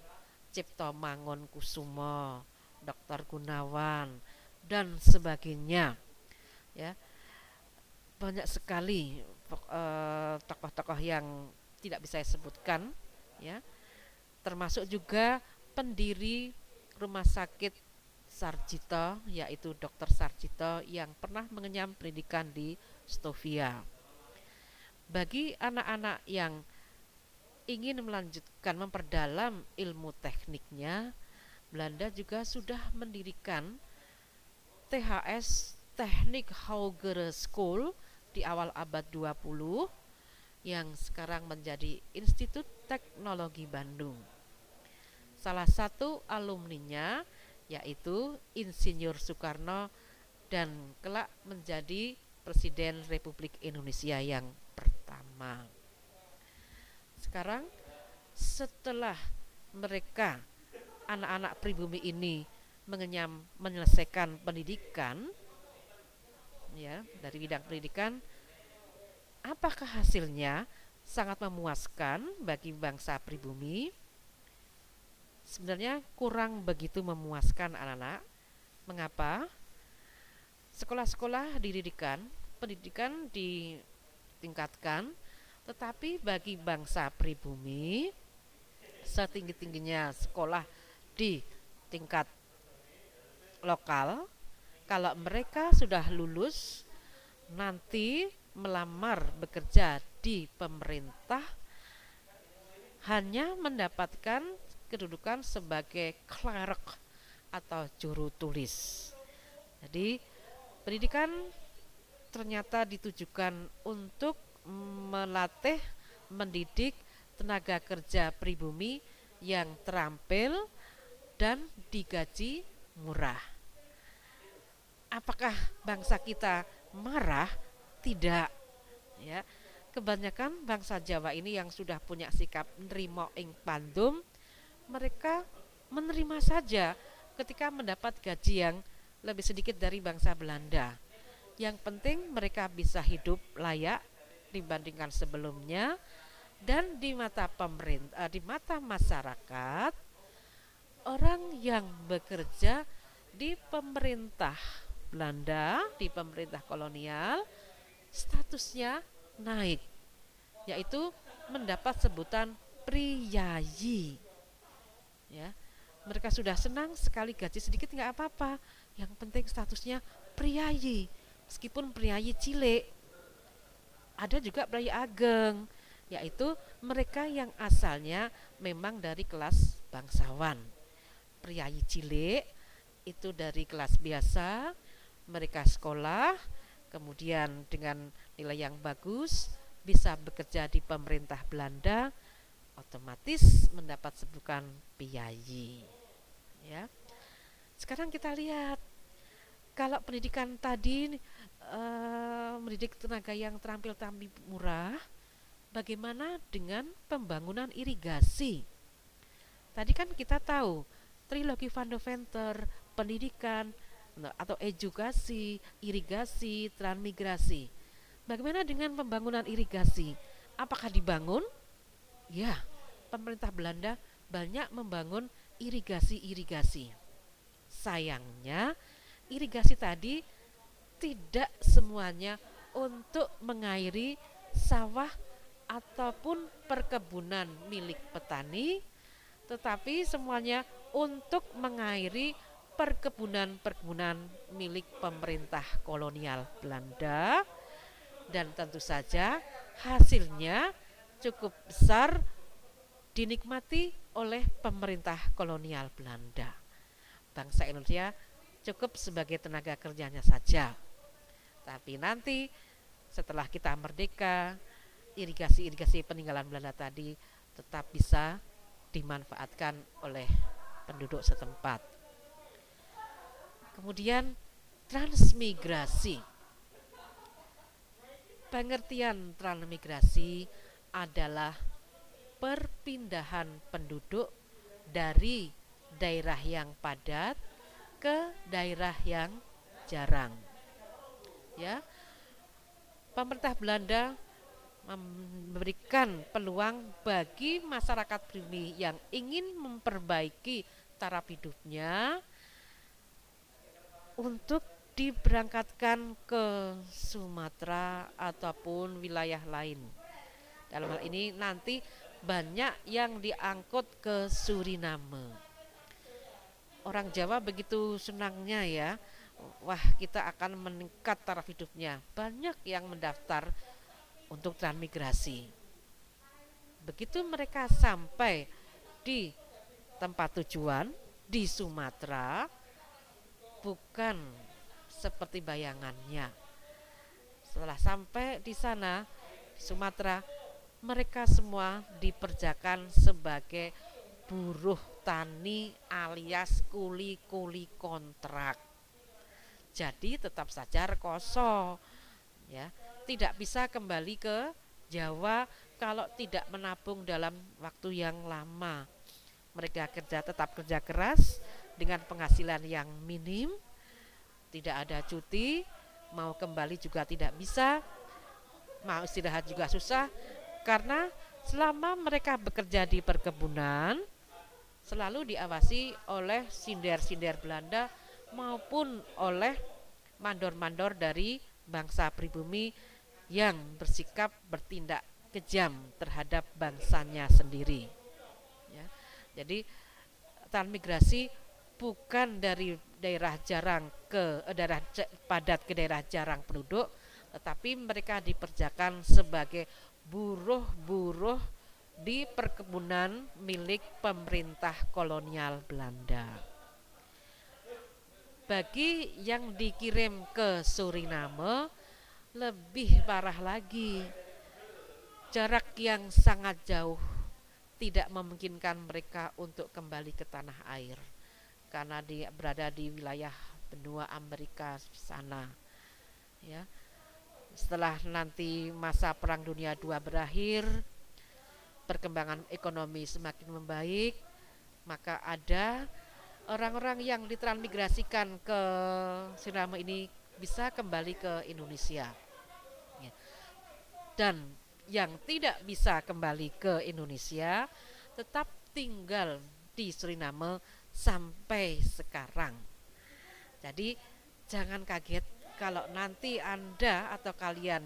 Cipto Mangun Kusumo dokter Gunawan dan sebagainya. Ya banyak sekali Eh, tokoh-tokoh yang tidak bisa saya sebutkan ya. Termasuk juga pendiri rumah sakit Sarjito yaitu Dr. Sarjito yang pernah mengenyam pendidikan di Stovia. Bagi anak-anak yang ingin melanjutkan memperdalam ilmu tekniknya, Belanda juga sudah mendirikan THS Teknik Haugere School di awal abad 20 yang sekarang menjadi Institut Teknologi Bandung. Salah satu alumninya yaitu Insinyur Soekarno dan kelak menjadi Presiden Republik Indonesia yang pertama. Sekarang setelah mereka anak-anak pribumi ini mengenyam menyelesaikan pendidikan ya dari bidang pendidikan apakah hasilnya sangat memuaskan bagi bangsa pribumi sebenarnya kurang begitu memuaskan anak-anak. Mengapa? Sekolah-sekolah didirikan pendidikan ditingkatkan, tetapi bagi bangsa pribumi setinggi-tingginya sekolah di tingkat lokal, kalau mereka sudah lulus nanti melamar bekerja di pemerintah hanya mendapatkan kedudukan sebagai clerk atau juru tulis. Jadi pendidikan ternyata ditujukan untuk melatih, mendidik tenaga kerja pribumi yang terampil dan digaji murah. Apakah bangsa kita marah? Tidak. Ya. Kebanyakan bangsa Jawa ini yang sudah punya sikap nerimo ing pandum, mereka menerima saja ketika mendapat gaji yang lebih sedikit dari bangsa Belanda. Yang penting mereka bisa hidup layak dibandingkan sebelumnya dan di mata pemerintah, di mata masyarakat orang yang bekerja di pemerintah Belanda, di pemerintah kolonial, statusnya naik, yaitu mendapat sebutan priyayi. Ya, mereka sudah senang sekali gaji sedikit nggak apa-apa, yang penting statusnya priyayi, meskipun priyayi cilik. Ada juga priyayi ageng, yaitu mereka yang asalnya memang dari kelas bangsawan. Priyayi cilik itu dari kelas biasa, mereka sekolah, kemudian dengan nilai yang bagus bisa bekerja di pemerintah Belanda, otomatis mendapat sebutan piyayi. Ya. Sekarang kita lihat kalau pendidikan tadi e, mendidik tenaga yang terampil tampil murah, bagaimana dengan pembangunan irigasi? Tadi kan kita tahu trilogi Van de Venter, pendidikan, Nah, atau edukasi, irigasi, transmigrasi. Bagaimana dengan pembangunan irigasi? Apakah dibangun? Ya, pemerintah Belanda banyak membangun irigasi-irigasi. Sayangnya, irigasi tadi tidak semuanya untuk mengairi sawah ataupun perkebunan milik petani, tetapi semuanya untuk mengairi perkebunan-perkebunan milik pemerintah kolonial Belanda dan tentu saja hasilnya cukup besar dinikmati oleh pemerintah kolonial Belanda. Bangsa Indonesia cukup sebagai tenaga kerjanya saja. Tapi nanti setelah kita merdeka, irigasi-irigasi peninggalan Belanda tadi tetap bisa dimanfaatkan oleh penduduk setempat. Kemudian transmigrasi. Pengertian transmigrasi adalah perpindahan penduduk dari daerah yang padat ke daerah yang jarang. Ya. Pemerintah Belanda memberikan peluang bagi masyarakat pribumi yang ingin memperbaiki taraf hidupnya untuk diberangkatkan ke Sumatera ataupun wilayah lain. Dalam hal ini nanti banyak yang diangkut ke Suriname. Orang Jawa begitu senangnya ya, wah kita akan meningkat taraf hidupnya. Banyak yang mendaftar untuk transmigrasi. Begitu mereka sampai di tempat tujuan di Sumatera, bukan seperti bayangannya. Setelah sampai di sana, Sumatera, mereka semua diperjakan sebagai buruh tani alias kuli-kuli kontrak. Jadi tetap saja rekoso, ya, tidak bisa kembali ke Jawa kalau tidak menabung dalam waktu yang lama. Mereka kerja tetap kerja keras, dengan penghasilan yang minim, tidak ada cuti, mau kembali juga tidak bisa, mau istirahat juga susah, karena selama mereka bekerja di perkebunan, selalu diawasi oleh sinder-sinder Belanda maupun oleh mandor-mandor dari bangsa pribumi yang bersikap bertindak kejam terhadap bangsanya sendiri. Ya. Jadi transmigrasi bukan dari daerah jarang ke eh, daerah padat ke daerah jarang penduduk, tetapi mereka diperjakan sebagai buruh-buruh di perkebunan milik pemerintah kolonial Belanda. Bagi yang dikirim ke Suriname lebih parah lagi. Jarak yang sangat jauh tidak memungkinkan mereka untuk kembali ke tanah air karena dia berada di wilayah benua Amerika sana. Ya. Setelah nanti masa Perang Dunia II berakhir, perkembangan ekonomi semakin membaik, maka ada orang-orang yang ditransmigrasikan ke Suriname ini bisa kembali ke Indonesia. Ya. Dan yang tidak bisa kembali ke Indonesia tetap tinggal di Suriname sampai sekarang. Jadi jangan kaget kalau nanti Anda atau kalian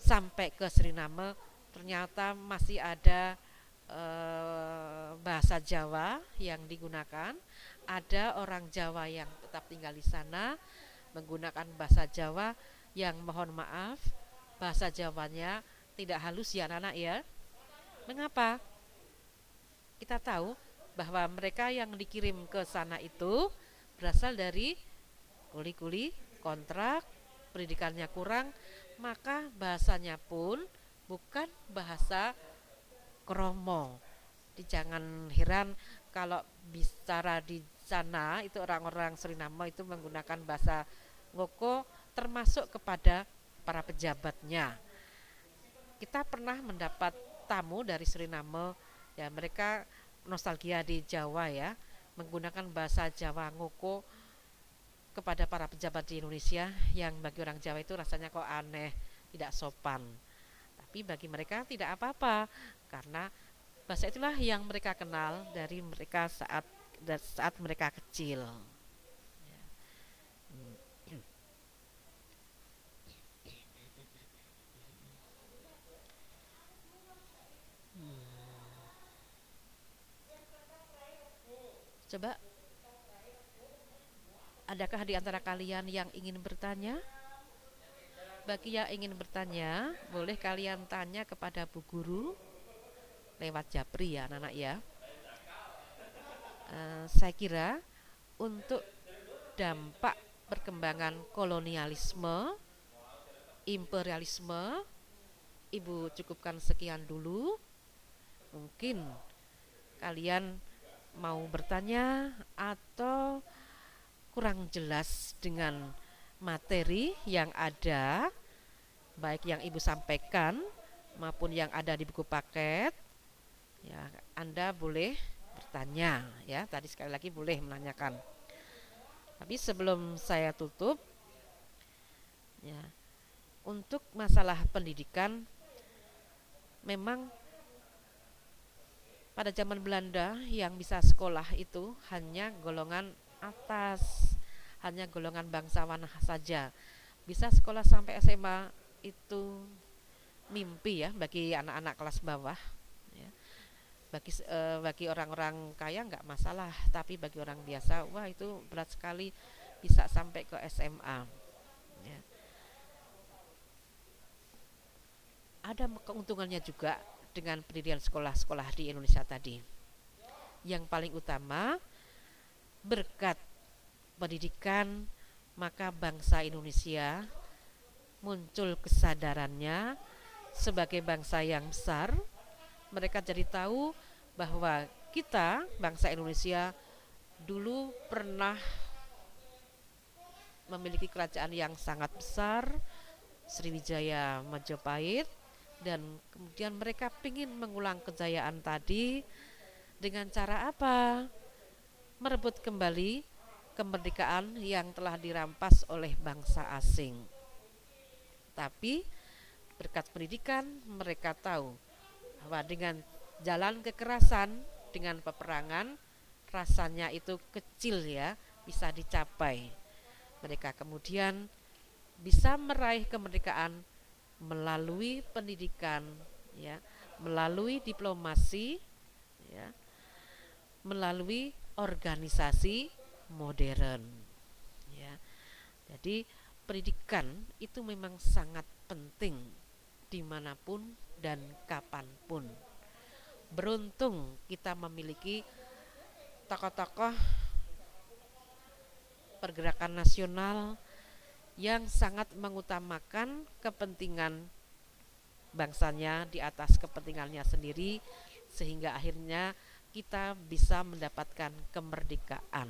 sampai ke Suriname ternyata masih ada eh, bahasa Jawa yang digunakan, ada orang Jawa yang tetap tinggal di sana menggunakan bahasa Jawa yang mohon maaf bahasa Jawanya tidak halus ya anak-anak ya. Mengapa? Kita tahu bahwa mereka yang dikirim ke sana itu berasal dari kuli-kuli, kontrak, pendidikannya kurang, maka bahasanya pun bukan bahasa kromo. Jangan heran kalau bicara di sana itu orang-orang Suriname itu menggunakan bahasa ngoko termasuk kepada para pejabatnya kita pernah mendapat tamu dari Suriname ya mereka nostalgia di Jawa ya menggunakan bahasa Jawa ngoko kepada para pejabat di Indonesia yang bagi orang Jawa itu rasanya kok aneh tidak sopan. Tapi bagi mereka tidak apa-apa karena bahasa itulah yang mereka kenal dari mereka saat saat mereka kecil. Coba adakah di antara kalian yang ingin bertanya? Bagi yang ingin bertanya, boleh kalian tanya kepada Bu Guru lewat Japri ya, anak-anak ya. Uh, saya kira untuk dampak perkembangan kolonialisme, imperialisme, Ibu cukupkan sekian dulu. Mungkin kalian mau bertanya atau kurang jelas dengan materi yang ada baik yang Ibu sampaikan maupun yang ada di buku paket. Ya Anda boleh bertanya ya. Tadi sekali lagi boleh menanyakan. Tapi sebelum saya tutup ya untuk masalah pendidikan memang pada zaman Belanda yang bisa sekolah itu hanya golongan atas, hanya golongan bangsawan saja. Bisa sekolah sampai SMA itu mimpi ya bagi anak-anak kelas bawah. Ya. Bagi e, bagi orang-orang kaya nggak masalah, tapi bagi orang biasa, wah itu berat sekali bisa sampai ke SMA. Ya. Ada keuntungannya juga dengan pendidikan sekolah-sekolah di Indonesia tadi. Yang paling utama berkat pendidikan maka bangsa Indonesia muncul kesadarannya sebagai bangsa yang besar. Mereka jadi tahu bahwa kita bangsa Indonesia dulu pernah memiliki kerajaan yang sangat besar Sriwijaya Majapahit dan kemudian mereka ingin mengulang kejayaan tadi dengan cara apa? Merebut kembali kemerdekaan yang telah dirampas oleh bangsa asing. Tapi berkat pendidikan mereka tahu bahwa dengan jalan kekerasan, dengan peperangan rasanya itu kecil ya, bisa dicapai. Mereka kemudian bisa meraih kemerdekaan melalui pendidikan ya melalui diplomasi ya melalui organisasi modern ya. Jadi pendidikan itu memang sangat penting di mana pun dan kapan pun. Beruntung kita memiliki tokoh-tokoh pergerakan nasional yang sangat mengutamakan kepentingan bangsanya di atas kepentingannya sendiri sehingga akhirnya kita bisa mendapatkan kemerdekaan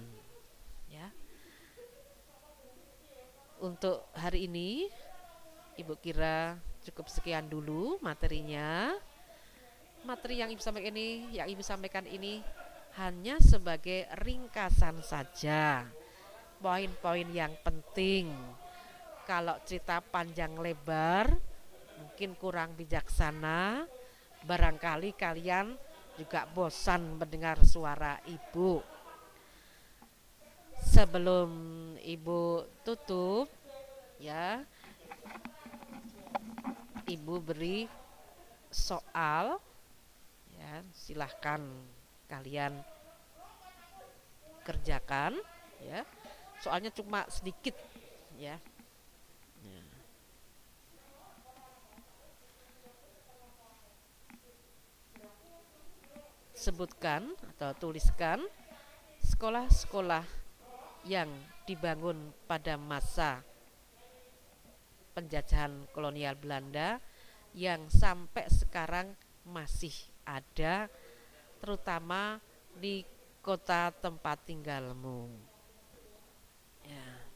ya. Untuk hari ini Ibu kira cukup sekian dulu materinya. Materi yang Ibu sampaikan ini yang Ibu sampaikan ini hanya sebagai ringkasan saja. Poin-poin yang penting. Kalau cerita panjang lebar mungkin kurang bijaksana barangkali kalian juga bosan mendengar suara ibu. Sebelum ibu tutup ya ibu beri soal ya silahkan kalian kerjakan ya. Soalnya cuma sedikit ya sebutkan atau tuliskan sekolah-sekolah yang dibangun pada masa penjajahan kolonial Belanda yang sampai sekarang masih ada terutama di kota tempat tinggalmu. Ya.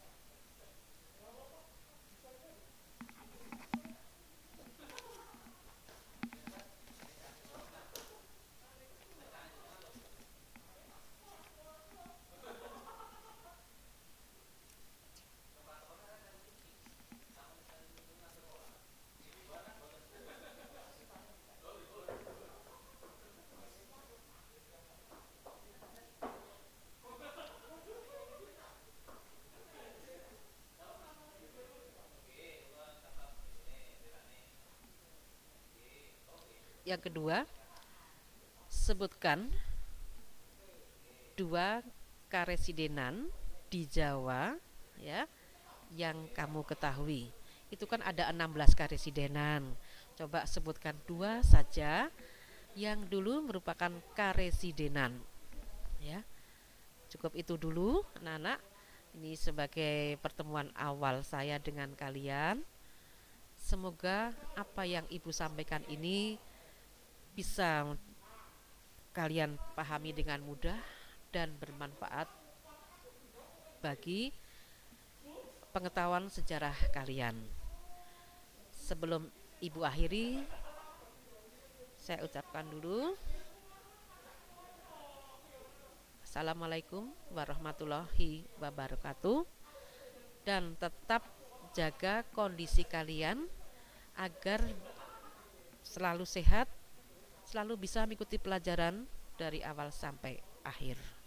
Yang kedua, sebutkan dua karesidenan di Jawa ya yang kamu ketahui. Itu kan ada 16 karesidenan. Coba sebutkan dua saja yang dulu merupakan karesidenan. Ya. Cukup itu dulu anak-anak. Ini sebagai pertemuan awal saya dengan kalian. Semoga apa yang Ibu sampaikan ini bisa kalian pahami dengan mudah dan bermanfaat bagi pengetahuan sejarah kalian. Sebelum Ibu akhiri, saya ucapkan dulu Assalamualaikum warahmatullahi wabarakatuh dan tetap jaga kondisi kalian agar selalu sehat selalu bisa mengikuti pelajaran dari awal sampai akhir.